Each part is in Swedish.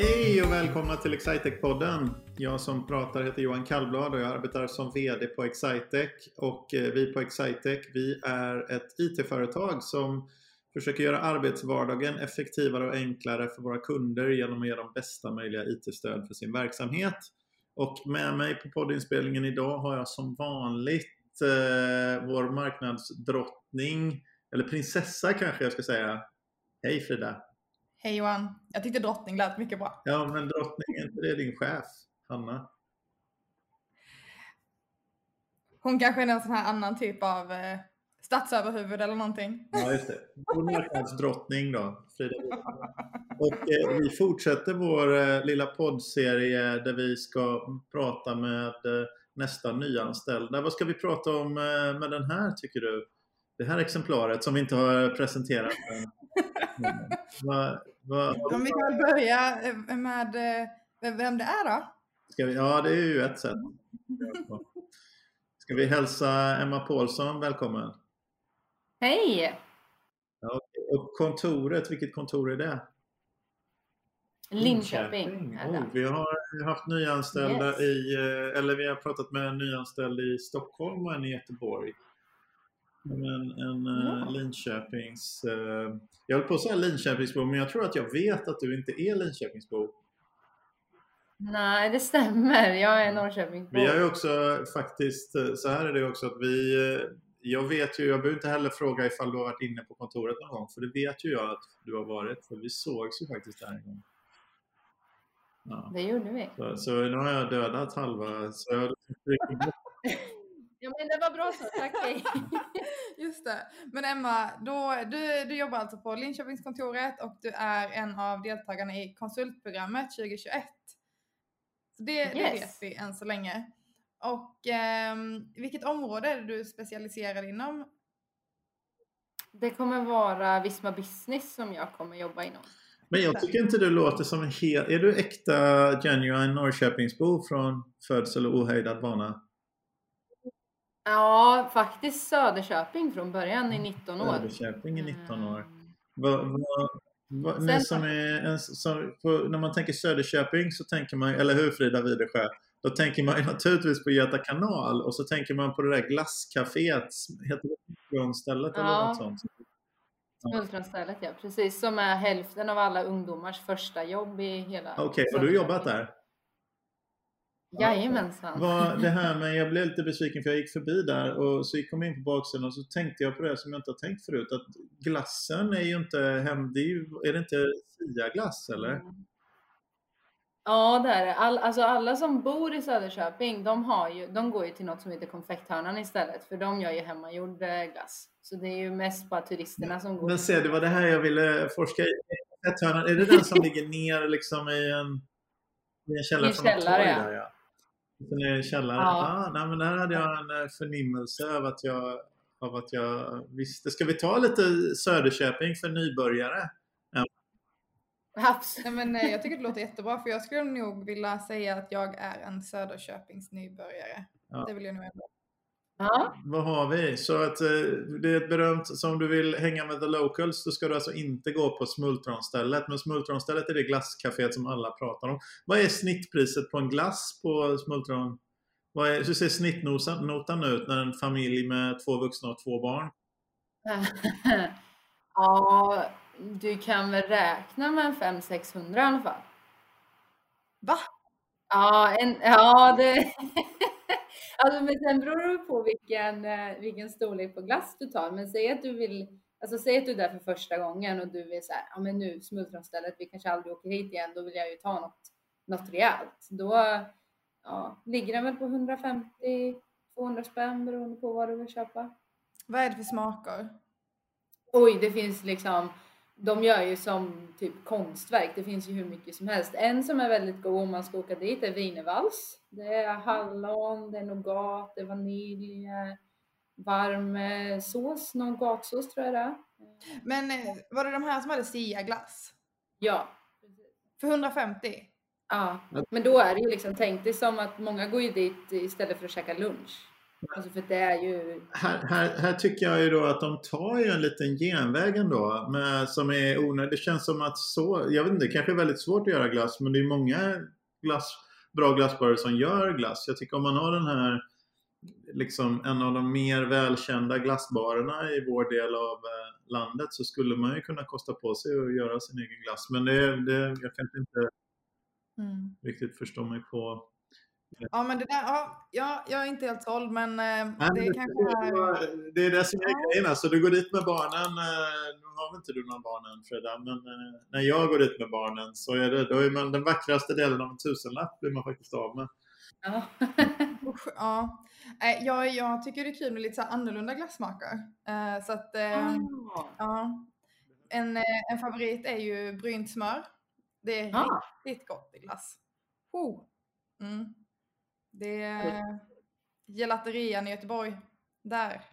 Hej och välkomna till Excitec-podden. Jag som pratar heter Johan Kallblad och jag arbetar som VD på Excitec. Och eh, vi på Excitec vi är ett IT-företag som försöker göra arbetsvardagen effektivare och enklare för våra kunder genom att ge dem bästa möjliga IT-stöd för sin verksamhet. Och med mig på poddinspelningen idag har jag som vanligt eh, vår marknadsdrottning, eller prinsessa kanske jag ska säga. Hej Frida! Hej Johan! Jag tyckte drottning lät mycket bra. Ja, men drottning, är inte det din chef, Hanna? Hon kanske är någon sån här annan typ av eh, statsöverhuvud eller någonting. Ja, just det. Vår marknadsdrottning då, Frida. Och eh, vi fortsätter vår eh, lilla poddserie där vi ska prata med eh, nästa nyanställda. Vad ska vi prata om eh, med den här tycker du? Det här exemplaret som vi inte har presenterat än. Va, va, Om vi kan börja eh, med eh, vem det är då? Ska vi, ja, det är ju ett sätt. Ska vi hälsa Emma Paulsson välkommen? Hej! Ja, och kontoret, vilket kontor är det? Linköping. Oh, vi har haft nyanställda Yes. i, eh, eller vi har pratat med en nyanställd i Stockholm och en i Göteborg. Men en eh, Ja. Linköpings... eh, Jag höll på att säga Linköpingsbo, men jag tror att jag vet att du inte är Linköpingsbo. Nej, det stämmer. Jag är Norrköpingsbo. Vi har ju också faktiskt, eh, så här är det också att vi, jag vet ju, jag behöver inte heller fråga ifall du har varit inne på kontoret någon gång, för det vet ju jag att du har varit, för vi sågs ju faktiskt där en gång. Ja. Det gjorde vi. Så, så nu har jag dödat halva, så jag men det var bra så. Tack. Hej. Just det. Men Emma, då, du, du jobbar alltså på Linköpingskontoret och du är en av deltagarna i konsultprogrammet 2021. Så det, det Yes. vet vi än så länge. Och ehm, vilket område är det du specialiserar inom? Det kommer vara Visma Business som jag kommer jobba inom. Men jag tycker inte du låter som en hel... Är du äkta genuine Norrköpingsbo från födsel och ohejdad vana? Ja, faktiskt Söderköping från början i 19 år. Söderköping i 19 år. Vad, vad, vad, ni som är, en, som, på, när man tänker Söderköping så tänker man, eller hur Frida Widesjö? Då tänker man naturligtvis på Göta kanal och så tänker man på det där glasscaféet, heter det eller Ja. något sånt? Smultronstället, ja. Precis. Som är hälften av alla ungdomars första jobb i hela Okej, har du jobbat där? Jajamensan. Det här med, jag blev lite besviken för jag gick förbi där och så kom jag in på baksidan och så tänkte jag på det som jag inte har tänkt förut att glassen är ju inte hem, det är, ju, är det inte Sia-glass eller? Mm. Ja, det är det. All, alltså alla som bor i Söderköping, de, har ju, de går ju till något som heter Konfekthörnan istället, för de gör ju hemmagjord eh, glass. Så det är ju mest bara turisterna som går. Men se, det var det här jag ville forska i. Etthörnan, är det den som ligger ner liksom i en, i en källare I en källare, ja. där ja? Den är i en källare? Ja. Ah, nej, men där hade jag en eh, förnimmelse av att jag, av att jag visste. Ska vi ta lite Söderköping för nybörjare? Absolut. Nej, men, eh, jag tycker det låter jättebra för jag skulle nog vilja säga att jag är en Söderköpings nybörjare. Ja. Det vill jag nog ändå. Ja, Vad har vi? Så att eh, det är ett berömt, så om du vill hänga med the locals så ska du alltså inte gå på Smultronstället. Men Smultronstället är det glasscaféet som alla pratar om. Vad är snittpriset på en glass på Smultron? Vad är, hur ser snittnotan ut när en familj med två vuxna och två barn? ja, du kan väl räkna med en 500-600 i alla fall. Va? Ja, en, ja det... alltså, men sen beror det på vilken, eh, vilken storlek på glass du tar. Men säg att du vill, alltså säg att du är där för första gången och du vill så här, ja men nu smultronstället, vi kanske aldrig åker hit igen, då vill jag ju ta något, något rejält. Då ja, ligger den väl på 150-200 spänn beroende på vad du vill köpa. Vad är det för smaker? Oj, det finns liksom, de gör ju som typ konstverk. Det finns ju hur mycket som helst. En som är väldigt god om man ska åka dit är wienervals. Det är hallon, det är nougat, det är vanilj, varm sås, nougatsås tror jag det är. Men eh, var det de här som hade Sia-glass? Ja. För 150? ja, men då är det ju liksom, tänk dig som att många går ju dit istället för att käka lunch. Alltså för det är ju... Här, här, här tycker jag ju då att de tar ju en liten genväg ändå med, som är onödig. Det känns som att så, jag vet inte, det kanske är väldigt svårt att göra glass men det är många glass, bra glassbarer som gör glass. Jag tycker om man har den här liksom en av de mer välkända glassbarerna i vår del av eh, landet så skulle man ju kunna kosta på sig att göra sin egen glass. Men det, det jag kan inte Mm. riktigt förstå mig på. Ja, men det där, ja, ja, jag är inte helt såld, men eh, Nej, det men kanske är... det, det är det som är Ja. grejen. Alltså, du går dit med barnen. eh, Nu har väl inte du några barn än Freda, men eh, när jag går dit med barnen så är det, då är man den vackraste delen av en tusenlapp blir man faktiskt av med. Ja. Ja. Jag, jag tycker det är kul med lite så här annorlunda glassmaker. Eh, så att, eh, Ah. ja. En, eh, en favorit är ju brynt smör. Det är Ah. riktigt gott i glass. Oh. Mm. Det är gelaterian i Göteborg. Där.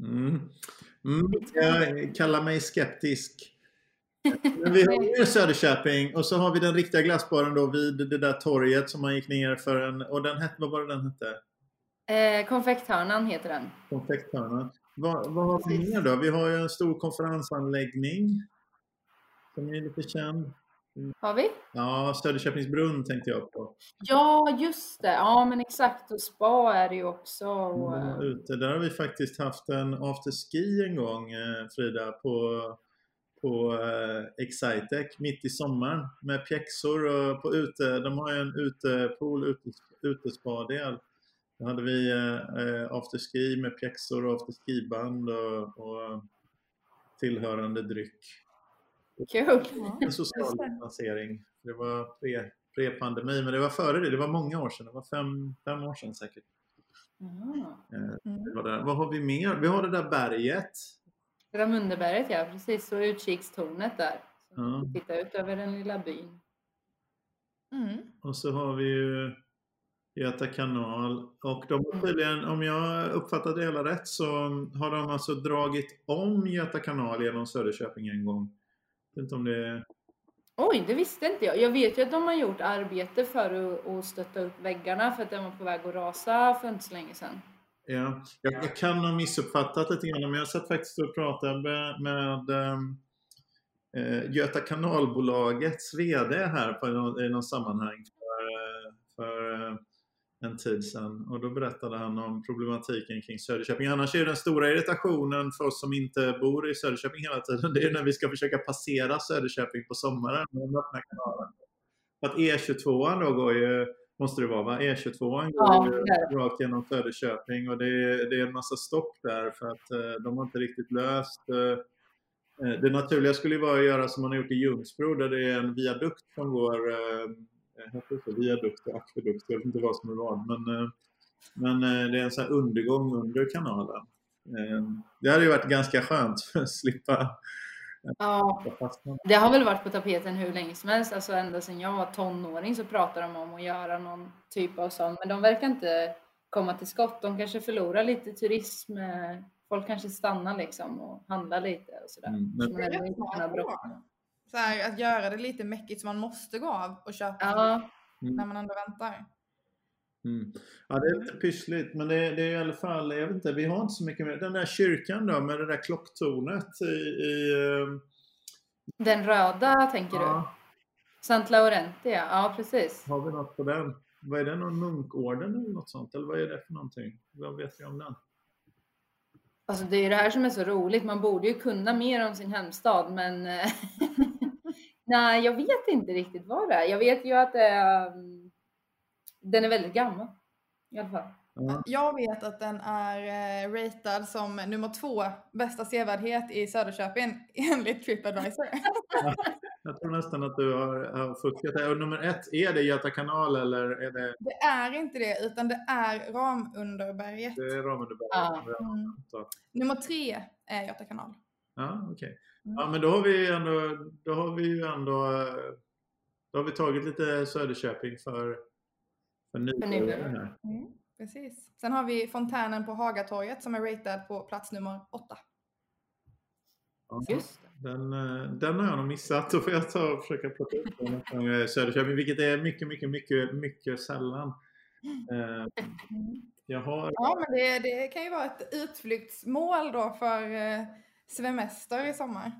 Mm. Mm. Jag kallar mig skeptisk. Men vi har ju Söderköping och så har vi den riktiga glassbaren då vid det där torget som man gick ner för en, och den hette, vad var det den hette? Eh, konfekthörnan heter den. Konfekthörnan. Vad, vad har vi mer då? Vi har ju en stor konferensanläggning. Som är lite känd. Har vi? Ja, Söderköpingsbrunn tänkte jag på. Ja, just det. Ja, men exakt. Och spa är det ju också. Och, Mm, eh, ute. Där har vi faktiskt haft en afterski en gång, eh, Frida, på, på eh, Excitec mitt i sommaren med pjäxor och på ute. De har ju en utepool, ute, utespadel. Då hade vi eh, eh, afterski med pjäxor och afterskiband och, och tillhörande dryck. Kul! En social distansering. Det var pre, pre-pandemi, men det var före det. Det var många år sedan. Det var fem, fem år sedan säkert. Ah. Eh, Mm. det var där. Vad har vi mer? Vi har det där berget. Ramundeberget, ja precis. Och utkikstornet där. Ja. vi tittar ut över den lilla byn. Mm. Och så har vi ju Göta kanal. Och de har tydligen, om jag uppfattat det hela rätt, så har de alltså dragit om Göta kanal genom Söderköping en gång. Inte om det. Oj, det visste inte jag. Jag vet ju att de har gjort arbete för att, stötta upp väggarna för att den var på väg att rasa för inte så länge sedan. Ja, jag, jag kan ha missuppfattat lite grann, men jag satt faktiskt och pratade med, med ehm, eh, Göta kanalbolagets VD här på någon, i något sammanhang en tid sedan. Och då berättade han om problematiken kring Söderköping. Annars är den stora irritationen för oss som inte bor i Söderköping hela tiden, det är när vi ska försöka passera Söderköping på sommaren med den öppna kanalen. För att E22 då går ju, måste det vara va? E22 går Ja, ju rakt genom Söderköping och det är, det är en massa stopp där för att eh, de har inte riktigt löst eh, eh, det naturliga skulle ju vara att göra som man har gjort i Ljungsbro där det är en viadukt som går eh, heter det så? viadukt och akvedukt, jag vet inte vad som är vad men, eh, men eh, det är en sån här undergång under kanalen. Det hade ju varit ganska skönt för att slippa Ja, det har väl varit på tapeten hur länge som helst. Alltså ända sedan jag var tonåring så pratar de om att göra någon typ av sån. Men de verkar inte komma till skott. De kanske förlorar lite turism. Folk kanske stannar liksom och handlar lite och sådär. Mm, Så men- man Så här, att göra det lite mäckigt så man måste gå av och köpa Ja, när man ändå väntar. Mm. Ja, det är lite pyssligt, men det, det är i alla fall, jag vet inte, vi har inte så mycket mer. Den där kyrkan då med det där klocktornet i... i eh, den röda tänker du? ja, Sant Laurenti, ja. ja precis. har vi något på den? Vad är det, någon munkorden eller något sånt? Eller vad är det för någonting? Vad vet vi om den? Alltså det är det här som är så roligt. Man borde ju kunna mer om sin hemstad, men eh, nej, jag vet inte riktigt vad det är. Jag vet ju att um, den är väldigt gammal i alla fall. Ja. Jag vet att den är eh, ratad som nummer två bästa sevärdhet i Söderköping enligt Tripadvisor. Jag tror nästan att du har, har fuskat. Och nummer ett, är det Göta kanal eller är det, Det är inte det, utan det är Ramunderberget. det är Ramunderberg? Ja. Mm. Nummer tre är Göta kanal. Ja, okej. Mm. Ja, men då har vi ändå, då har vi ju ändå, eh, då har vi tagit lite Söderköping för, för nybörjare. Mm, precis. Sen har vi fontänen på Hagatorget som är ratad på plats nummer åtta. Ja, Just. Den, eh, den har jag nog missat. Då får jag ta och försöka plocka upp den gång, eh, Söderköping, vilket är mycket, mycket, mycket, mycket sällan. Eh, jag har... Ja, men det, det kan ju vara ett utflyktsmål då för semester i sommar.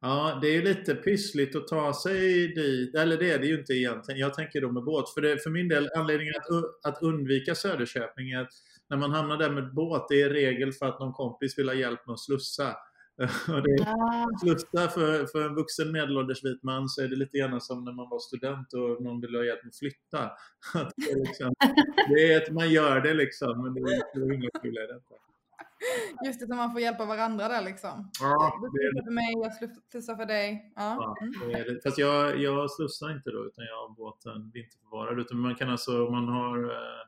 Ja, det är ju lite pyssligt att ta sig dit. Eller det är det ju inte egentligen. Jag tänker då med båt. För, det, för min del, anledningen att, att undvika Söderköping är att när man hamnar där med båt, det är regel för att någon kompis vill ha hjälp med att slussa. Och det är, slussa för, för en vuxen medelålders vit man så är det lite grann som när man var student och någon vill ha hjälp med att flytta. Att det, är liksom, det är att man gör det liksom, men det är inget kul är det. Just det, så man får hjälpa varandra där liksom. Ja, Du slussar för mig, jag slussar för dig. Ja. Ja, Mm. det det. Fast jag, jag slussar inte då utan jag har båten vinterförvarad. Utan man kan alltså, man har eh,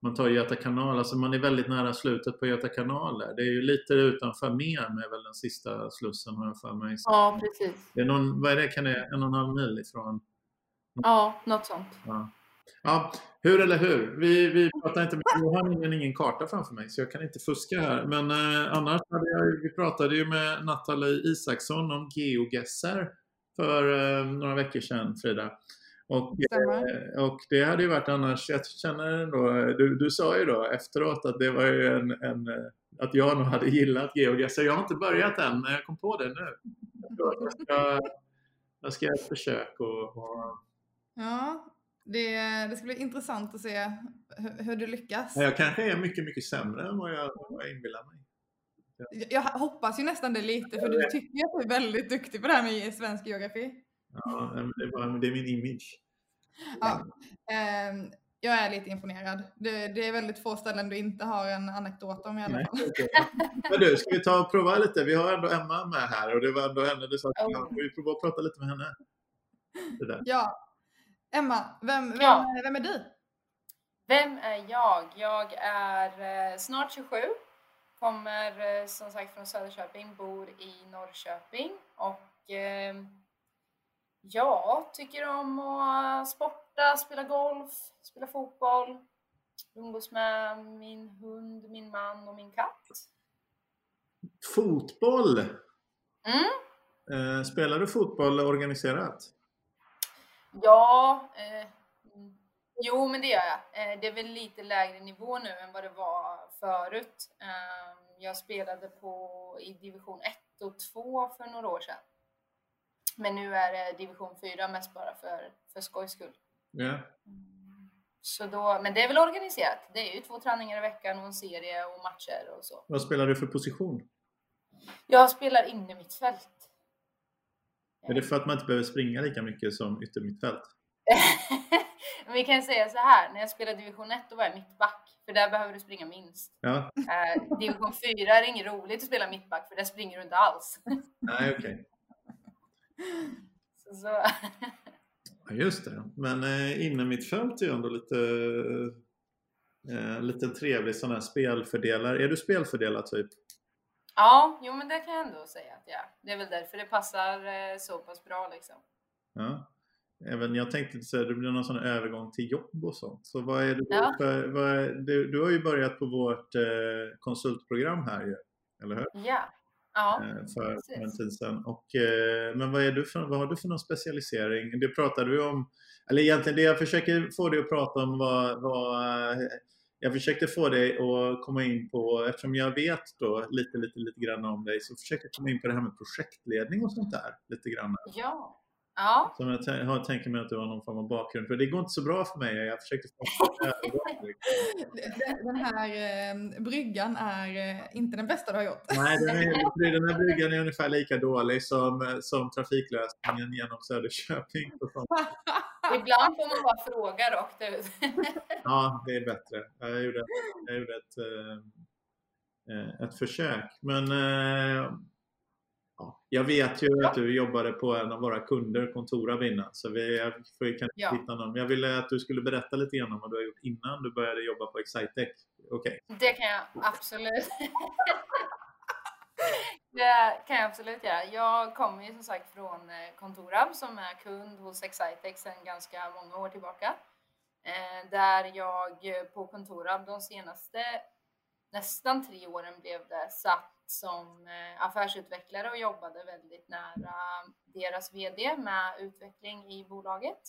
man tar Göta kanal, alltså man är väldigt nära slutet på Göta kanal där. Det är ju lite utanför Mem är väl den sista slussen har jag för mig. Så Ja, precis. det är någon, vad är det, kan det en och en halv mil ifrån? Ja, något sånt. Ja. Ja, hur eller hur? Vi, vi pratar inte med, jag har ingen, ingen karta framför mig så jag kan inte fuska här. Men eh, annars hade jag, vi pratade ju med Nathalie Isaksson om geogesser för eh, några veckor sedan Frida. Och, eh, och det hade ju varit annars, jag känner ändå, du, du sa ju då efteråt att det var ju en, en eh, att jag nog hade gillat geogesser. Jag har inte börjat än men jag kom på det nu. Jag ska, jag ska göra ett försök och, och Ja, det, det ska bli intressant att se hur, hur du lyckas. Ja, Jag kanske är mycket, mycket sämre än vad jag, vad jag inbillar mig. Jag hoppas ju nästan det lite, för du tycker att du är väldigt duktig på det här med svensk geografi. Ja, det, är bara, det är min image. Ja, ehm, jag är lite imponerad. Det, det är väldigt få ställen du inte har en anekdot om i alla Nej, fall. Men du, ska vi ta och prova lite? Vi har ändå Emma med här och det var ändå henne du sa att vi prova att prata lite med henne. Ja. Emma, vem, vem, Ja. vem är du? Vem är jag? Jag är eh, snart 27. Kommer eh, som sagt från Söderköping, bor i Norrköping och eh, ja, tycker om att sporta, spela golf, spela fotboll, umgås med min hund, min man och min katt. Fotboll! Mm. Eh, spelar du fotboll organiserat? Ja, eh, jo men det gör jag. Eh, det är väl lite lägre nivå nu än vad det var förut. Eh, jag spelade på i division 1 och 2 för några år sedan. Men nu är det division 4 mest bara för, för skojs skull. Ja. Mm. Så då, men det är väl organiserat. Det är ju två träningar i veckan och en serie och matcher och så. Vad spelar du för position? Jag spelar inne mitt fält. Är det för att man inte behöver springa lika mycket som yttermittfält? Vi kan säga så här, när jag spelade division 1 då var jag mittback, för där behöver du springa minst. Ja, Eh, division 4 är inget roligt att spela mittback, för där springer du inte alls. nej okej. så, så. Ja, just det. Men eh, innermittfält är ju ändå lite, eh, lite trevlig sån här spelfördelare. Är du spelfördelad typ? Ja, jo men det kan jag ändå säga att jag. Det är väl därför det passar eh, så pass bra liksom. Ja. Även jag tänkte säga det blir någon sån här övergång till jobb och sånt. Så vad är det Ja. för, vad är, du, du har ju börjat på vårt eh, konsultprogram här ju, eller hur? Ja. Ja, Eh, för, precis. för en tid sedan. Och, eh, men vad, är du för, vad har du för någon specialisering? Det pratade vi om, eller egentligen det jag försöker få dig att prata om var, var jag försökte få dig att komma in på, eftersom jag vet då lite, lite, lite grann om dig, så försökte jag komma in på det här med projektledning och sånt där. Lite grann. Ja. Ja. Som jag tän- har, tänker mig att du har någon form av bakgrund. För det går inte så bra för mig. Jag försökte få liksom. Den- här eh, bryggan är eh, inte den bästa du har gjort. Nej, den, är, den här bryggan är ungefär lika dålig som, som trafiklösningen genom Söderköping. Ibland får man bara fråga rakt ut. Ja, det är bättre. Jag gjorde, jag gjorde ett, eh, eh, ett försök. Men eh, ja, jag vet ju att du jobbade på en av våra kunder, Contorab innan. Så vi får kanske Ja. hitta någon. Jag ville att du skulle berätta lite grann om vad du har gjort innan du började jobba på Excitec. Okej. Det kan jag absolut. Det kan jag absolut göra. Jag kommer ju som sagt från eh, Contorab som är kund hos Excitex sedan ganska många år tillbaka. Eh, Där jag eh, på Contorab de senaste nästan tre åren blev det satt som eh, affärsutvecklare och jobbade väldigt nära deras VD med utveckling i bolaget.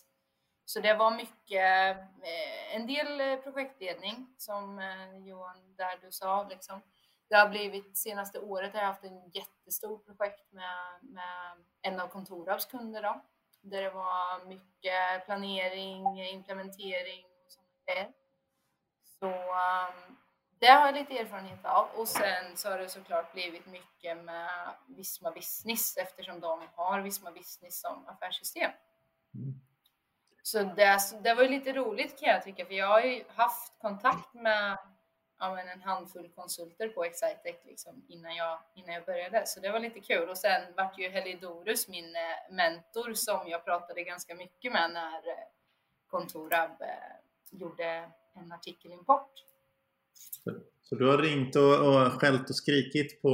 Så det var mycket, eh, en del eh, projektledning som Johan, där du sa liksom. Det har blivit, senaste året har jag haft en jättestor projekt med, med en av Kontorabs kunder då, där det var mycket planering, implementering och sånt där. Så ehm, det har jag lite erfarenhet av och sen så har det såklart blivit mycket med Visma Business eftersom de har Visma Business som affärssystem. Mm. Så det, det var lite roligt kan jag tycka för jag har ju haft kontakt med ja, en handfull konsulter på Excitec liksom, innan, jag, innan jag började. Så det var lite kul. Och sen vart ju Helidorus min eh, mentor som jag pratade ganska mycket med när eh, Kontorab eh, gjorde en artikelimport. Så, du har ringt och, och skällt och skrikit på...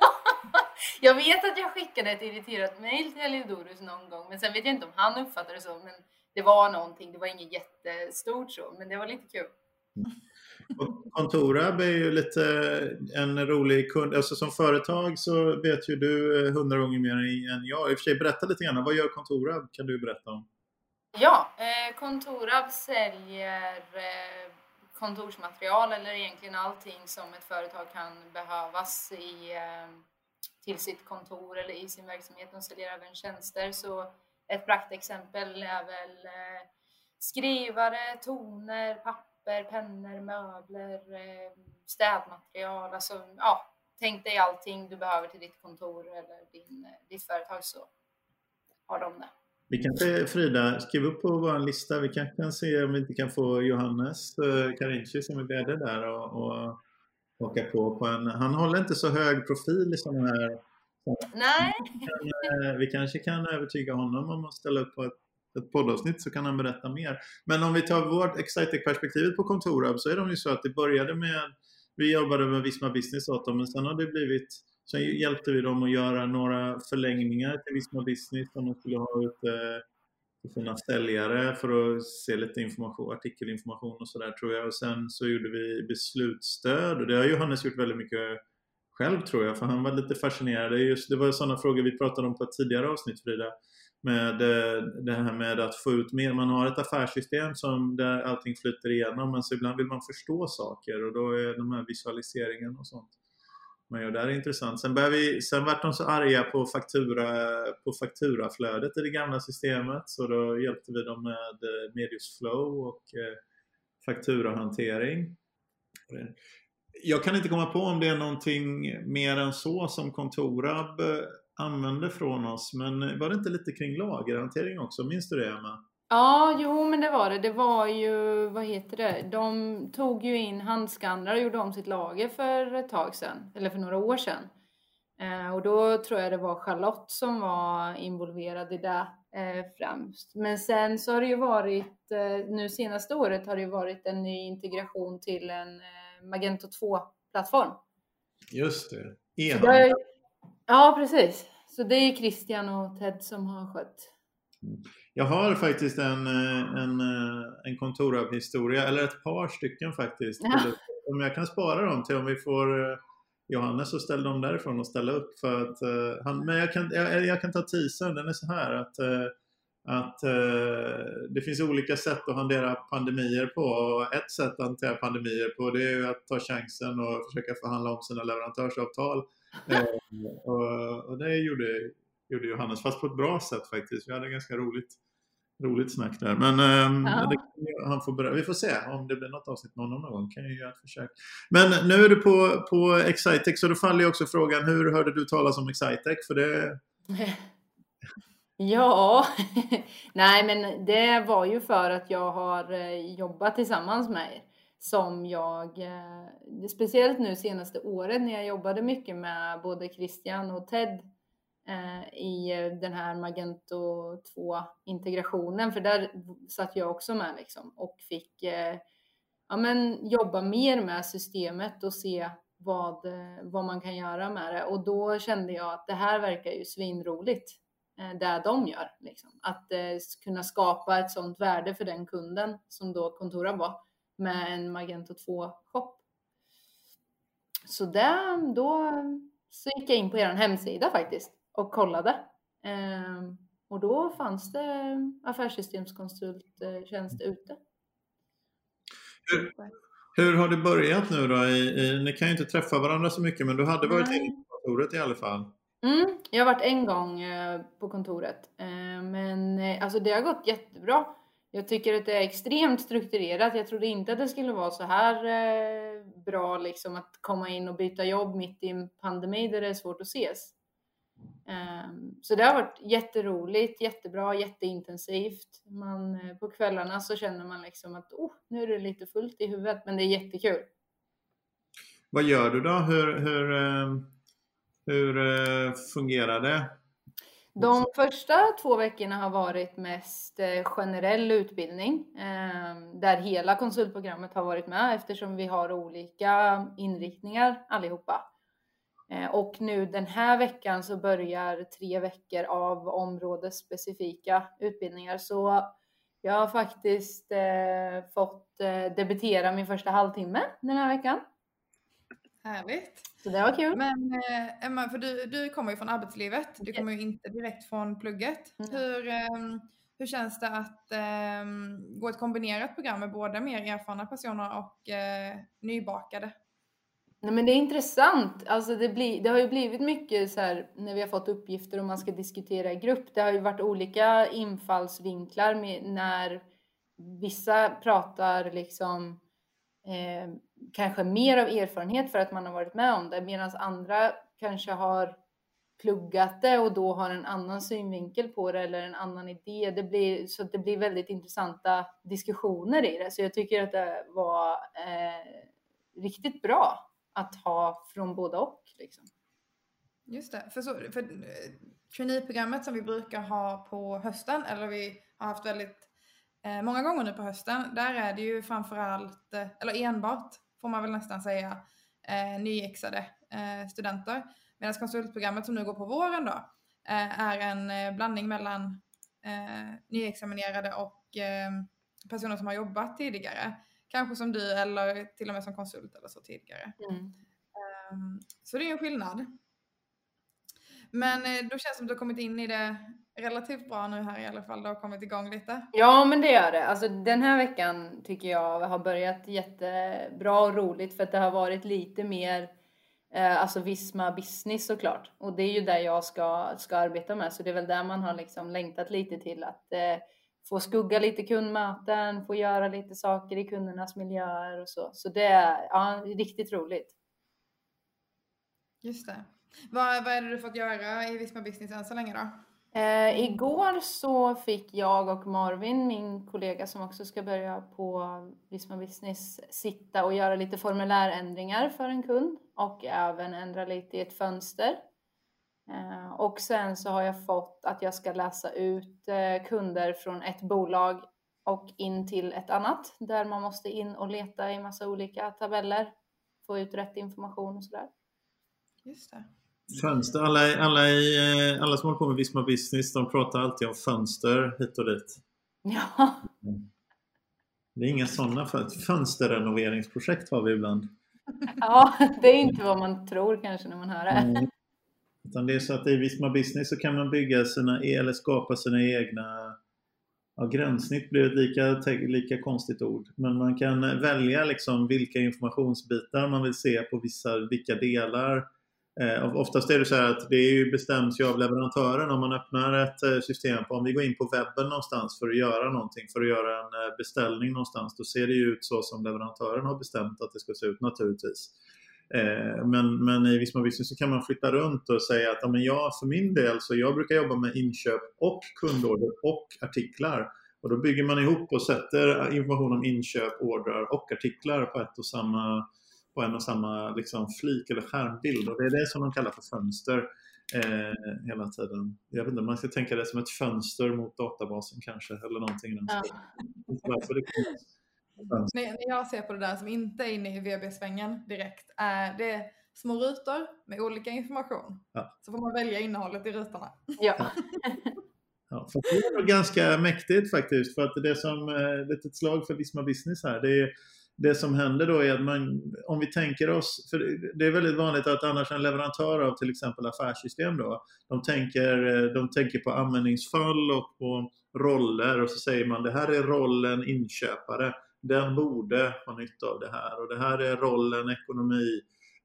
jag vet att jag skickade ett irriterat mail till Helidorus någon gång, men sen vet jag inte om han uppfattade det så. Men det var någonting, det var inget jättestort så, men det var lite kul. Kontorab är ju lite en rolig kund. Alltså som företag så vet ju du eh, hundra gånger mer än jag. I och för sig, berätta lite grann. Vad gör Kontorab? Kan du berätta om? Ja, eh, Kontorab säljer eh, kontorsmaterial eller egentligen allting som ett företag kan behövas i, ehm, till sitt kontor eller i sin verksamhet. De säljer även tjänster. Så ett praktexempel är väl eh, skrivare, toner, papper pennor, möbler, ehm, städmaterial. Alltså, ja, tänk dig allting du behöver till ditt kontor eller din, eh, ditt företag så har de det. Vi kan se, Frida, skriv upp på vår lista. Vi kanske kan se om vi inte kan få Johannes eh, Karinci som är VD där och, och åka på på en... Han håller inte så hög profil i sådana här... Nej. Vi, kan, vi kanske kan övertyga honom om att ställa upp på ett ett poddavsnitt så kan han berätta mer. Men om vi tar vårt Excitec-perspektivet på Kontorab så är de ju så att det började med, vi jobbade med Visma Business åt dem, men sen har det blivit, sen hjälpte vi dem att göra några förlängningar till Visma Business som de skulle ha ute eh, till sina säljare för att se lite information, artikelinformation och sådär tror jag. Och sen så gjorde vi beslutsstöd och det har Johannes gjort väldigt mycket själv tror jag, för han var lite fascinerad. Just, det var sådana frågor vi pratade om på ett tidigare avsnitt Frida med eh, det här med att få ut mer. Man har ett affärssystem som där allting flyter igenom men så ibland vill man förstå saker och då är de här visualiseringarna och sånt man gör där är intressant. Sen, vi, sen vart de så arga på, faktura, på fakturaflödet i det gamla systemet så då hjälpte vi dem med eh, Medius Flow och eh, fakturahantering. Jag kan inte komma på om det är någonting mer än så som Kontorab eh, använde från oss. Men var det inte lite kring lagerhantering också? Minns du det Emma? Ja, jo men det var det. Det var ju, vad heter det, de tog ju in handskannrar och gjorde om sitt lager för ett tag sedan, eller för några år sedan. Eh, och då tror jag det var Charlotte som var involverad i det eh, främst. Men sen så har det ju varit, eh, nu senaste året har det ju varit en ny integration till en eh, Magento 2-plattform. Just det. Enam. Ja, precis. Så det är Christian och Ted som har skött. Jag har faktiskt en, eh, en, eh, en kontorab-historia, eller ett par stycken faktiskt. Ja. Om jag kan spara dem till om vi får eh, Johannes att ställa dem därifrån och ställa upp. För att, uh, han, men jag kan, jag, jag kan ta teasern, den är så här att, uh, att uh, det finns olika sätt att hantera pandemier på. Och ett sätt att hantera pandemier på det är att ta chansen och försöka förhandla om sina leverantörsavtal och, och, det gjorde, gjorde Johannes, fast på ett bra sätt faktiskt. Vi hade ganska roligt, roligt snack där. Men eh, ja. det, han får vi får se om det blir något avsnitt med honom någon gång. Kan jag göra ett försök. Men nu är du på, på Excitec så då faller ju också frågan hur hörde du talas om Excitec? För det... Ja, nej men det var ju för att jag har eh, jobbat tillsammans med er som jag, eh, speciellt nu senaste året när jag jobbade mycket med både Christian och Ted Eh, i eh, den här Magento 2-integrationen, för där satt jag också med liksom och fick eh, ja, men, jobba mer med systemet och se vad, eh, vad man kan göra med det. Och då kände jag att det här verkar ju svinroligt, det de gör. Liksom. Att kunna skapa ett sådant värde för den kunden som då kontoret var med en Magento 2-shop. Så där, då så gick jag in på er hemsida faktiskt och kollade. Ehm, Och då fanns det affärssystemskonsulttjänst ute. Hur, hur har det börjat nu då? I, i, ni kan ju inte träffa varandra så mycket men du hade varit inne på kontoret i alla fall. Mm, jag har varit en gång eh, på kontoret. Eh, men eh, alltså det har gått jättebra. Jag tycker att det är extremt strukturerat. Jag trodde inte att det skulle vara så här eh, bra liksom att komma in och byta jobb mitt i en pandemi där det är svårt att ses. Um, så det har varit jätteroligt, jättebra, jätteintensivt. Man, eh, på kvällarna så känner man liksom att oh, nu är det lite fullt i huvudet, men det är jättekul. Vad gör du då? Hur, hur, eh, hur eh, fungerar det? De första två veckorna har varit mest generell utbildning ehm, där hela konsultprogrammet har varit med eftersom vi har olika inriktningar allihopa. Eh, och nu den här veckan så börjar tre veckor av områdesspecifika utbildningar. Så jag har faktiskt eh, fått eh, debutera min första halvtimme den här veckan. Härligt. Så det var kul. Men eh, Emma, för du, du kommer ju från arbetslivet. Du kommer ju inte direkt från plugget. Mm. Hur, eh, hur känns det att eh, gå ett kombinerat program med både mer erfarna personer och eh, nybakade? Nej, men det är intressant. Alltså det, blir, det har ju blivit mycket så här när vi har fått uppgifter och man ska diskutera i grupp. Det har ju varit olika infallsvinklar med när vissa pratar liksom eh, kanske mer av erfarenhet för att man har varit med om det medan andra kanske har pluggat det och då har en annan synvinkel på det eller en annan idé. Det blir, så det blir väldigt intressanta diskussioner i det. Så jag tycker att det var eh, riktigt bra att ha från båda och. Liksom. Just det, för, så, för eh, traineeprogrammet som vi brukar ha på hösten, eller vi har haft väldigt eh, många gånger nu på hösten, där är det ju framförallt, eh, eller enbart får man väl nästan säga, eh, nyexade eh, studenter. Medan konsultprogrammet som nu går på våren då eh, är en eh, blandning mellan eh, nyexaminerade och eh, personer som har jobbat tidigare. Kanske som du eller till och med som konsult eller så tidigare. Mm. Um, så det är en skillnad. Men eh, då känns det som att du har kommit in i det relativt bra nu här i alla fall. Du har kommit igång lite. Ja, men det gör det. Alltså den här veckan tycker jag har börjat jättebra och roligt för att det har varit lite mer eh, alltså Visma business såklart. Och det är ju där jag ska, ska arbeta med. Så det är väl där man har liksom längtat lite till att eh, få skugga lite kundmöten, få göra lite saker i kundernas miljöer och så. Så det är ja, riktigt roligt. Just det. Vad, vad är det du fått göra i Visma Business än så länge då? Eh, igår så fick jag och Marvin, min kollega som också ska börja på Visma Business, sitta och göra lite formulärändringar för en kund och även ändra lite i ett fönster. Eh, och sen så har jag fått att jag ska läsa ut eh, kunder från ett bolag och in till ett annat där man måste in och leta i massa olika tabeller, få ut rätt information och sådär. Just det. Fönster, alla, alla, eh, alla som håller på med Visma Business de pratar alltid om fönster hit och dit. Ja. Det är inga sådana fönsterrenoveringsprojekt har vi ibland. Ja, det är inte vad man tror kanske när man hör det. Mm. Utan det är så att i Visma Business så kan man bygga sina, e- eller skapa sina egna Ja, gränssnitt blir ett lika, lika konstigt ord. Men man kan välja liksom vilka informationsbitar man vill se på vissa, vilka delar. Eh, oftast är det så här att det är ju bestäms ju av leverantören om man öppnar ett eh, system. På, om vi går in på webben någonstans för att göra någonting, för att göra en eh, beställning någonstans, då ser det ju ut så som leverantören har bestämt att det ska se ut naturligtvis. Eh, men, men i Visma Business så kan man flytta runt och säga att ja, men jag för min del så jag brukar jobba med inköp och kundorder och artiklar. Och då bygger man ihop och sätter information om inköp, ordrar och artiklar på ett och samma på en och samma liksom, flik eller skärmbild. Och det är det som de kallar för fönster eh, hela tiden. Jag vet inte, man ska tänka det som ett fönster mot databasen kanske eller någonting. Ja. Det när, när jag ser på det där som inte är inne i VB-svängen direkt, är det små rutor med olika information. Ja. Så får man välja innehållet i rutorna. Ja. ja för det är ganska mäktigt faktiskt. För att det är som eh, ett slag för Visma Business här. Det är, det som händer då är att man, om vi tänker oss, för det är väldigt vanligt att annars en leverantör av till exempel affärssystem då, de tänker, de tänker på användningsfall och på roller och så säger man det här är rollen inköpare, den borde ha nytta av det här och det här är rollen ekonomi,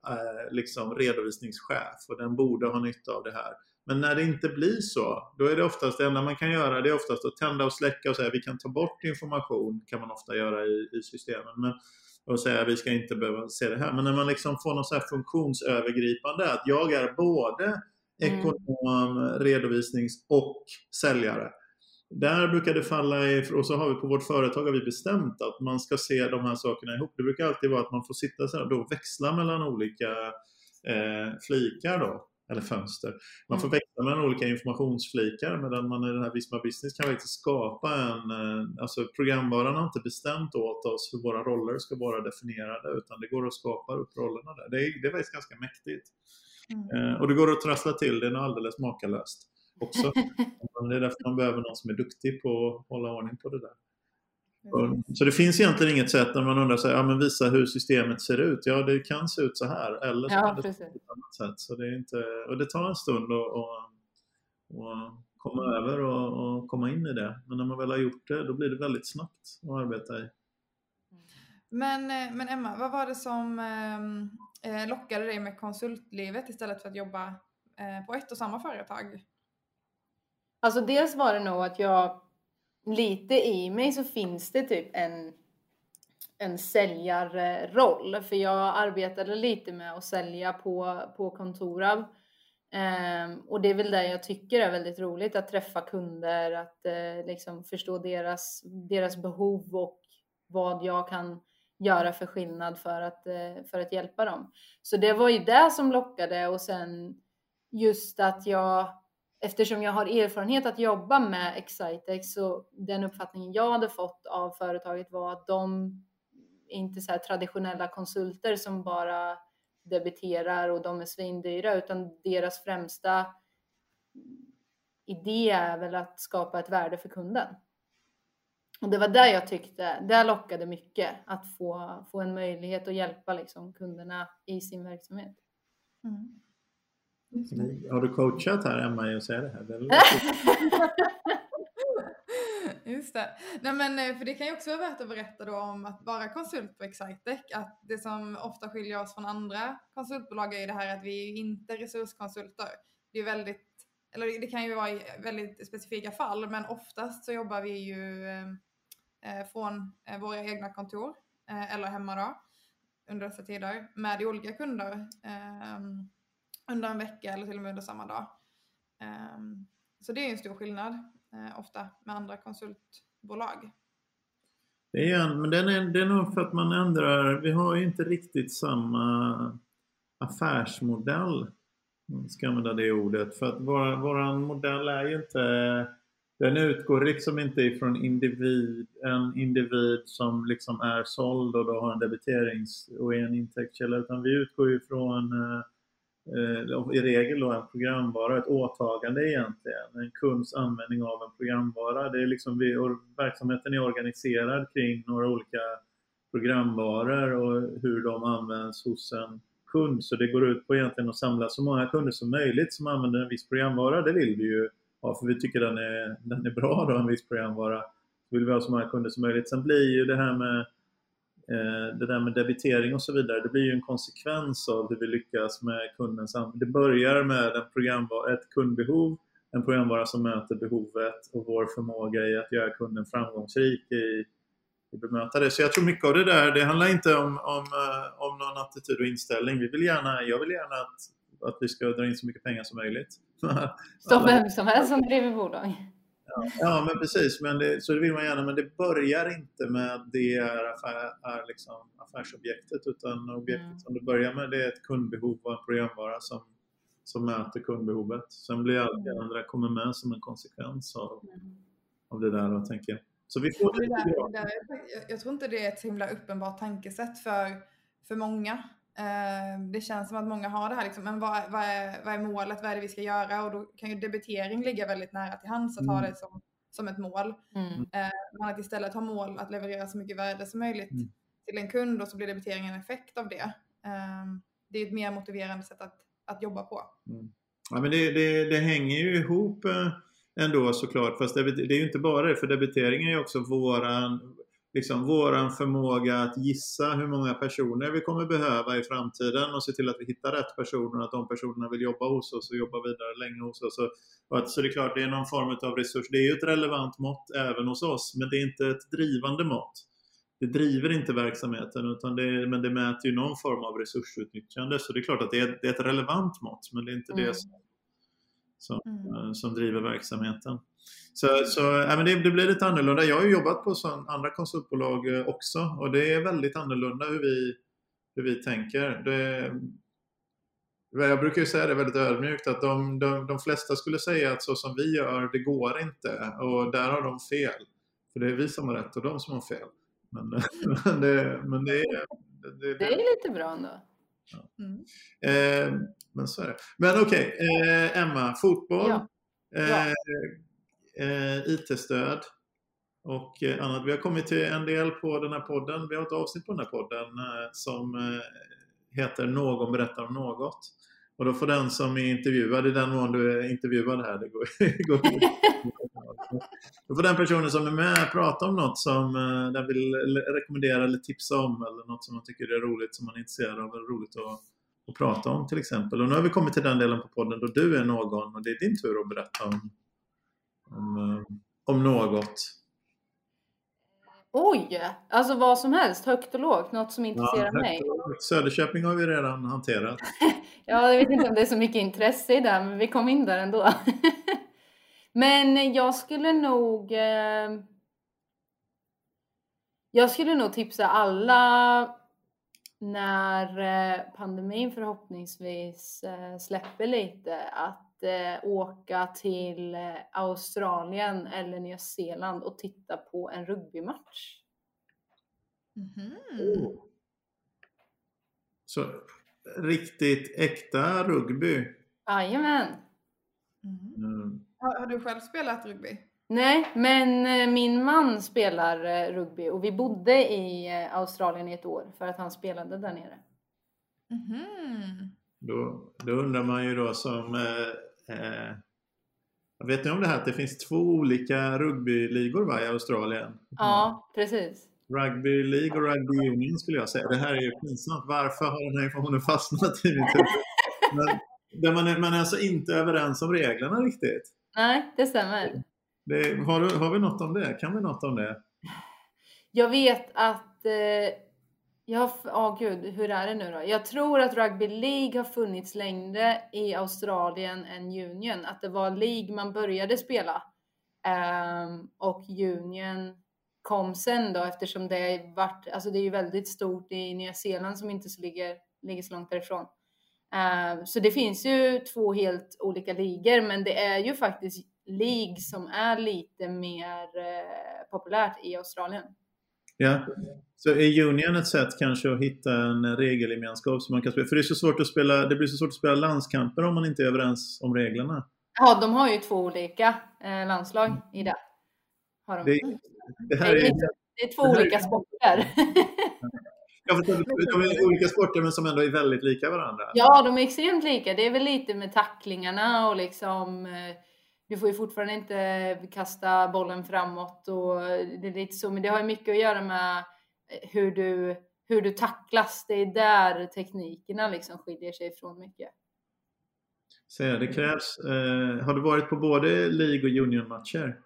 eh, liksom redovisningschef och den borde ha nytta av det här. Men när det inte blir så, då är det oftast det enda man kan göra det är oftast att tända och släcka och säga vi kan ta bort information, kan man ofta göra i, i systemen. Men, och säga vi ska inte behöva se det här. Men när man liksom får något så funktionsövergripande, att jag är både mm. ekonom, mm. redovisnings och säljare. Där brukar det falla i, och så har vi på vårt företag har vi bestämt att man ska se de här sakerna ihop. Det brukar alltid vara att man får sitta så här, då växla mellan olika eh, flikar då eller fönster. Man får mm. växla mellan olika informationsflikar medan man i den här Visma Business kan faktiskt skapa en, eh, alltså programvaran har inte bestämt åt oss hur våra roller ska vara definierade utan det går att skapa upp rollerna där. Det är, det är faktiskt ganska mäktigt. Mm. Eh, och det går att trassla till det alldeles makalöst också. det är därför man behöver någon som är duktig på att hålla ordning på det där. Mm. Så det finns egentligen inget sätt när man undrar här, ja, men visa hur systemet ser ut. Ja, det kan se ut så här eller så ja, kan det se ut på ett annat sätt. Så det är inte, och det tar en stund att, komma över och, och, komma in i det. Men när man väl har gjort det, då blir det väldigt snabbt att arbeta i. Men, eh, men Emma, vad var det som eh, eh, lockade dig med konsultlivet istället för att jobba eh, på ett och samma företag? Alltså dels var det nog att jag lite i mig så finns det typ en, en säljarroll. För jag arbetade lite med att sälja på, på Kontorav. Um, ehm, och det är väl det jag tycker är väldigt roligt, att träffa kunder, att uh, liksom förstå deras, deras behov och vad jag kan göra för skillnad för att, uh, för att hjälpa dem. Så det var ju det som lockade och sen just att jag eftersom jag har erfarenhet att jobba med Excitex så den uppfattningen jag hade fått av företaget var att de inte så traditionella konsulter som bara debiterar och de är svindyra utan deras främsta idé är väl att skapa ett värde för kunden. Och det var där jag tyckte, det lockade mycket att få, få en möjlighet att hjälpa liksom kunderna i sin verksamhet. Mm. Har du coachat här Emma i att säga det här? Det Just det. Nej, men, eh, för det kan ju också vara värt att berätta då om att vara konsult på Excitec. Att det som ofta skiljer oss från andra konsultbolag är det här att vi är inte resurskonsulter. Det är väldigt, eller det kan ju vara i väldigt specifika fall, men oftast så jobbar vi ju eh, eh från våra egna kontor eller hemma då under dessa tider med olika kunder. Under en vecka eller till och med under samma dag. Um, så det är en stor skillnad uh, ofta med andra konsultbolag. Det är en, men den är, det är nog för att man ändrar, vi har ju inte riktigt samma affärsmodell, om man ska använda det ordet, för att vår, våran modell är ju inte den utgår liksom inte ifrån individ, en individ som liksom är såld och då har en debiterings och är en intäktskälla utan vi utgår ju från uh, Eh, i regel då en programvara, ett åtagande egentligen, en kunds användning av en programvara. Det är liksom vi, verksamheten är organiserad kring några olika programvaror och hur de används hos en kund. Så det går ut på egentligen att samla så många kunder som möjligt som använder en viss programvara. Det vill vi ju ha för vi tycker den är, den är bra då, en viss programvara. Så vill vi ha så många kunder som möjligt. Sen blir ju det här med Eh, det där med debitering och så vidare, det blir ju en konsekvens av hur vi lyckas med kundens användning. Det börjar med en programvara, ett kundbehov, en programvara som möter behovet och vår förmåga i att göra kunden framgångsrik i, i bemöta det. Så jag tror mycket av det där, det handlar inte om, om, eh, om någon attityd och inställning. Vi vill gärna, jag vill gärna att, att vi ska dra in så mycket pengar som möjligt. Som vem som helst som driver bolag. Ja, men precis. Men det, så det vill man gärna, men det börjar inte med att det är, affär, är liksom affärsobjektet utan objektet mm. som det börjar med det är ett kundbehov och en programvara som, som möter kundbehovet. Sen blir allt det mm. andra kommer med som en konsekvens av, mm. av det där, då, tänker jag. Så vi får det där, det där, jag tror inte det är ett himla uppenbart tankesätt för, för många. Eh, det känns som att många har det här, liksom, men vad, vad, är, vad är målet, vad är det vi ska göra? Och då kan ju debitering ligga väldigt nära till hands att ha mm. det som, som ett mål. Mm. Eh, men att istället ha mål att leverera så mycket värde som möjligt. Mm. till en kund och så blir debiteringen en effekt av det. Um, det är ett mer motiverande sätt att, att jobba på. Mm. Ja, men det, det, det, hänger ju ihop eh, ändå såklart. Fast det, det är ju inte bara det, för debiteringen är ju också våran, liksom, våran förmåga att gissa hur många personer vi kommer behöva i framtiden och se till att vi hittar rätt personer och att de personerna vill jobba hos oss och jobba vidare länge hos oss. Och att, så det är klart, det är någon form av resurs. Det är ju ett relevant mått även hos oss, men det är inte ett drivande mått det driver inte verksamheten utan det, men det mäter ju någon form av resursutnyttjande. Så det är klart att det är, det är ett relevant mått men det är inte mm. det som, som, mm. Eh, som, driver verksamheten. Så, så ja, men det, det, blir lite annorlunda. Jag har ju jobbat på sån, andra konsultbolag eh, också och det är väldigt annorlunda hur vi, hur vi tänker. Det, jag brukar ju säga det väldigt ödmjukt att de, de, de flesta skulle säga att så som vi gör, det går inte och där har de fel. För det är vi som har rätt och de som har fel. Men, men, det, men det, är, det, det, är lite bra ändå. Ja. Mm. Eh, men så är det. Men okej, okay, eh, Emma, fotboll, ja. Eh, eh IT-stöd och eh, annat. Vi har kommit till en del på den här podden. Vi har ett avsnitt på den här podden eh, som eh, heter Någon berättar om något. Och då får den som är intervjuad, i den mån du är intervjuad här, det går, går Då får den personen som är med prata om något som eh, den vill rekommendera eller tipsa om eller något som man tycker är roligt, som man är intresserad av eller roligt att, att prata om till exempel. Och nu har vi kommit till den delen på podden då du är någon och det är din tur att berätta om, om, uh, om något. Oj! Alltså vad som helst, högt och lågt, något som intresserar ja, mig. Söderköping har vi redan hanterat. ja, jag vet inte om det är så mycket intresse i det, men vi kom in där ändå. Men jag skulle nog... Eh, jag skulle nog tipsa alla när eh, pandemin förhoppningsvis eh, släpper lite att eh, åka till eh, Australien eller Nya Zeeland och titta på en rugbymatch. Mm -hmm. Så riktigt äkta rugby? Jajamän. Mm. Mm. Har, har, du själv spelat rugby? Nej, men eh, min man spelar eh, rugby och vi bodde i eh, Australien i ett år för att han spelade där nere. Mm. Då, då undrar man ju då som eh, jag vet ni om det här att det finns två olika rugbyligor va, i Australien? Ja, precis. Rugby League och Rugby Union skulle jag säga. Det här är ju pinsamt. Varför har den här informationen fastnat i mitt huvud? Men, där man, är, man är alltså inte överens om reglerna riktigt. Nej, det stämmer. Det, har, du, har vi något om det? Kan vi något om det? Jag vet att eh, Ja, oh, gud, hur är det nu då? Jag tror att Rugby League har funnits längre i Australien än Union. Att det var League man började spela. Um, och Union kom sen då eftersom det varit, alltså det är ju väldigt stort i Nya Zeeland som inte så ligger, ligger så långt därifrån. Ehm, så det finns ju två helt olika ligor, men det är ju faktiskt League som är lite mer uh, populärt i Australien. Ja, så är Union ett sätt kanske att hitta en regelgemenskap som man kan spela? För det, är så svårt att spela, det blir så svårt att spela landskamper om man inte är överens om reglerna. Ja, de har ju två olika eh, landslag i det. Har de. Det, det, här är, det är två olika sporter. Jag förstår, de är olika sporter men som ändå är väldigt lika varandra. Ja, de är extremt lika. Det är väl lite med tacklingarna och liksom eh, du får ju fortfarande inte kasta bollen framåt och det är lite så, men det har ju mycket att göra med hur du, hur du tacklas. Det är där teknikerna liksom skiljer sig ifrån mycket. Så det krävs. Eh, har du varit på både League och Union-matcher?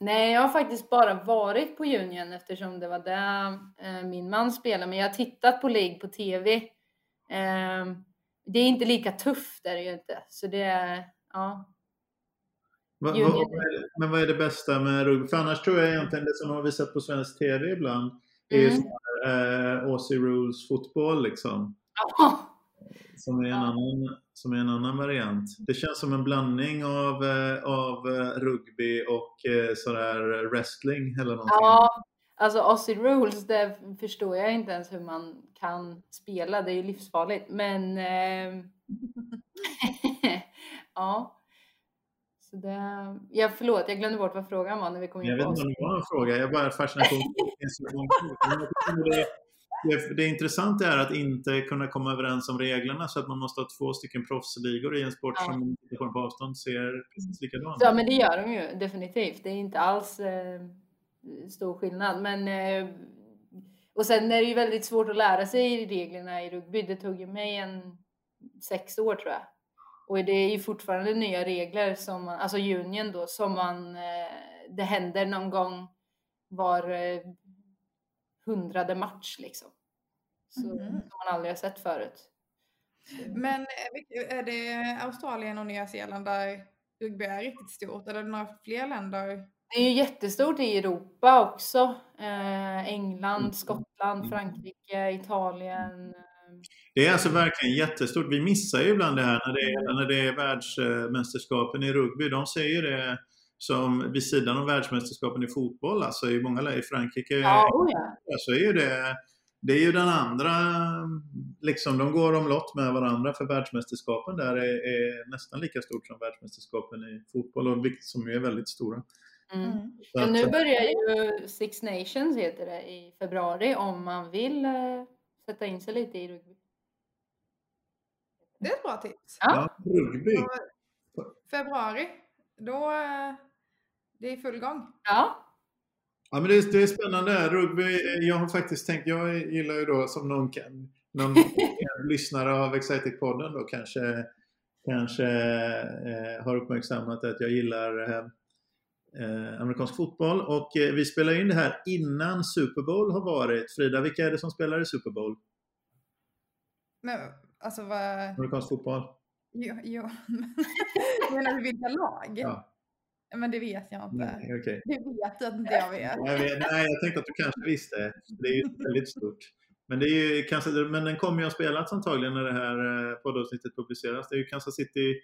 Nej, jag har faktiskt bara varit på Union eftersom det var där eh, min man spelade. Men jag har tittat på League på TV. Eh, det är inte lika tufft är det ju inte. Så det är, ja. Va, va, men vad är det bästa med rugby? För annars tror jag egentligen det som har visat på svensk TV ibland är mm. eh, Aussie Rules fotboll liksom. Ja. Som är en annan som är en annan variant. Det känns som en blandning av, eh, av eh, rugby och eh, sådär wrestling eller någonting. Ja, alltså Aussie Rules, det förstår jag inte ens hur man kan spela. Det är ju livsfarligt. Men eh, ja. Så det, ja, förlåt, jag glömde bort vad frågan var när vi kom in jag på Jag vet inte om det var en fråga, jag bara fascinerad det, det intressanta är att inte kunna komma överens om reglerna så att man måste ha två stycken proffsligor i en sport Ja. som på avstånd ser precis likadan Ja, men det gör de ju definitivt. Det är inte alls eh, stor skillnad. Men, eh, och sen är det ju väldigt svårt att lära sig reglerna i rugby. Det tog ju mig en sex år tror jag. Och det är ju fortfarande nya regler som man, alltså union då, som man, eh, det händer någon gång var eh, hundrade match liksom. Så, Mhm. Som man aldrig har sett förut. Men eh, är det Australien och Nya Zeeland där rugby är riktigt stort? Eller är det några fler länder? Det är ju jättestort i Europa också. England, Mm. Skottland, Frankrike, Italien. Eh, Det är alltså verkligen jättestort. Vi missar ju ibland det här när det är, när det är världsmästerskapen i rugby. De säger det som vid sidan av världsmästerskapen i fotboll. Alltså i många länder, i Frankrike, Ja, oh ja. så är ju det, det är ju den andra, liksom de går omlott med varandra för världsmästerskapen där är, är nästan lika stort som världsmästerskapen i fotboll och vilket som ju är väldigt stora. Mm. Så Men nu att- börjar ju Six Nations heter det i februari om man vill eh, sätta in sig lite i rugby. Det är ett bra tips. Ja. Rugby. Februari, då eh, det är full gång. Ja, Ja, men det, är, det är spännande. Rugby, jag har faktiskt tänkt, jag gillar ju då som någon, kan, någon lyssnare av Excited-podden då kanske, kanske eh, har uppmärksammat att jag gillar eh, eh, amerikansk fotboll och eh, vi spelar in det här innan Super Bowl har varit. Frida, vilka är det som spelar i Super Bowl? Men alltså vad... Amerikansk fotboll? Jo, jo. Menar du vilka lag? Ja. Men det vet jag inte. Nej, okej. Det vet jag inte jag vet. Jag vet, nej, jag tänkte att du kanske visste. Det är ju väldigt stort. Men, det är ju, kanske, men den kommer ju ha spelats antagligen när det här eh, poddavsnittet publiceras. Det är ju Kansas City,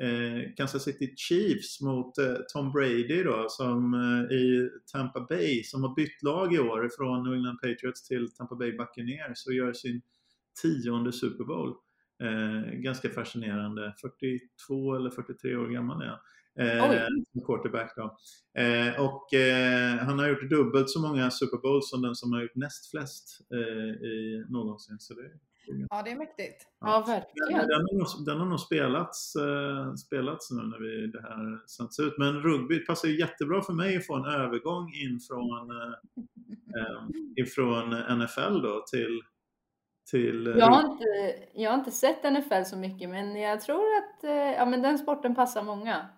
eh, Kansas City Chiefs mot eh, Tom Brady då, som eh, i Tampa Bay, som har bytt lag i år från New England Patriots till Tampa Bay Buccaneers och gör sin tionde Super Bowl. Eh, ganska fascinerande. 42 eller 43 år gammal är han. Eh, quarterback då. Eh, och eh, han har gjort dubbelt så många Super Bowls som den som har gjort näst flest eh, i någonsin. Så det, Ja, det är mäktigt. ja men verkligen. den, har nog, den har nog spelats, eh, spelats nu när vi, det här sänds ut. Men rugby passar ju jättebra för mig att få en övergång in från, eh, eh, ifrån NFL då till, till eh, Jag har, inte, jag har inte sett NFL så mycket men jag tror att eh, ja, men den sporten passar många att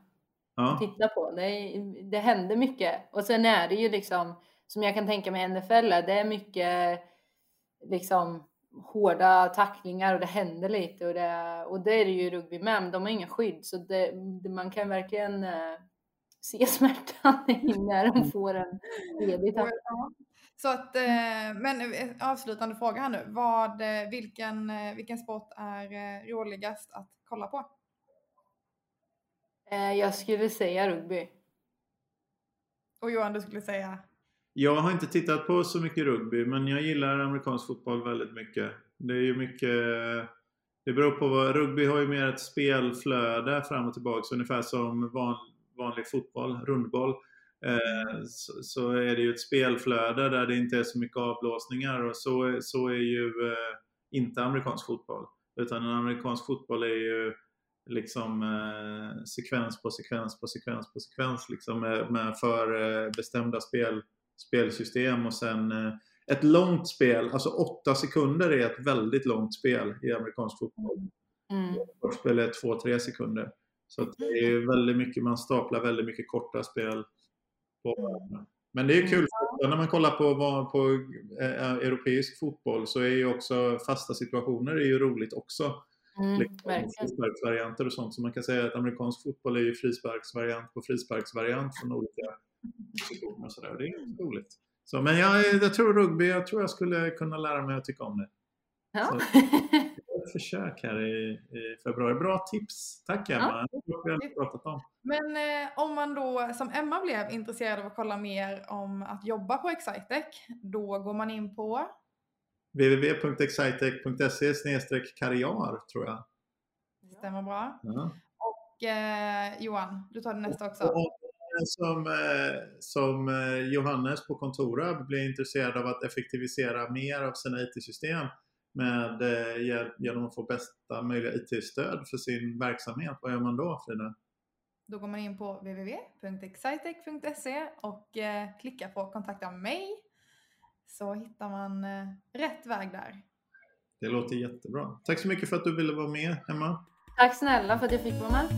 ja. titta på. Det, det händer mycket. Och sen är det ju liksom, som jag kan tänka mig NFL, är, det är mycket liksom hårda tacklingar och det händer lite och det, och det är det ju i rugby med, men de har inga skydd så det, man kan verkligen eh, se smärtan när de får en ledig tackling. Så att, eh, men eh, avslutande fråga här nu. Vad, vilken, vilken sport är roligast att kolla på? Jag skulle säga rugby. Och Johan, du skulle säga? Jag har inte tittat på så mycket rugby, men jag gillar amerikansk fotboll väldigt mycket. Det är ju mycket... Det beror på vad... Rugby har ju mer ett spelflöde fram och tillbaka, ungefär som van, vanlig fotboll, rundboll. Eh, så, så är det ju ett spelflöde där det inte är så mycket avblåsningar och så, så är ju eh, inte amerikansk fotboll. Utan en amerikansk fotboll är ju liksom eh, sekvens på sekvens på sekvens på sekvens liksom med, med för eh, bestämda spel, spelsystem och sen eh, ett långt spel, alltså åtta sekunder är ett väldigt långt spel i amerikansk fotboll. Mm. Sportspel är två, tre sekunder. Så det är väldigt mycket, man staplar väldigt mycket korta spel på varandra. Men det är kul, för när man kollar på, på eh, europeisk fotboll så är ju också fasta situationer är ju roligt också. Mm, Liksom, frisparksvarianter och sånt. Så man kan säga att amerikansk fotboll är ju frisparksvariant på frisparksvariant från olika positioner och sådär. Det är roligt. Så, men jag, jag tror rugby, jag tror jag skulle kunna lära mig att tycka om det. Ja. Ett försök här i, i februari. Bra tips! Tack Emma! Det vi aldrig pratat om. Men eh, om man då som Emma blev intresserad av att kolla mer om att jobba på Excitec, då går man in på www.excitec.se karriär tror jag. stämmer bra. Ja. Och eh, Johan, du tar det nästa också. Och, som, eh, som eh, Johannes på Kontorab blir intresserad av att effektivisera mer av sina IT-system med hjälp genom att få bästa möjliga IT-stöd för sin verksamhet, vad gör man då Frida? Då går man in på www.excitec.se och klickar på kontakta mig så hittar man rätt väg där. Det låter jättebra. Tack så mycket för att du ville vara med Emma. Tack snälla för att jag fick vara med.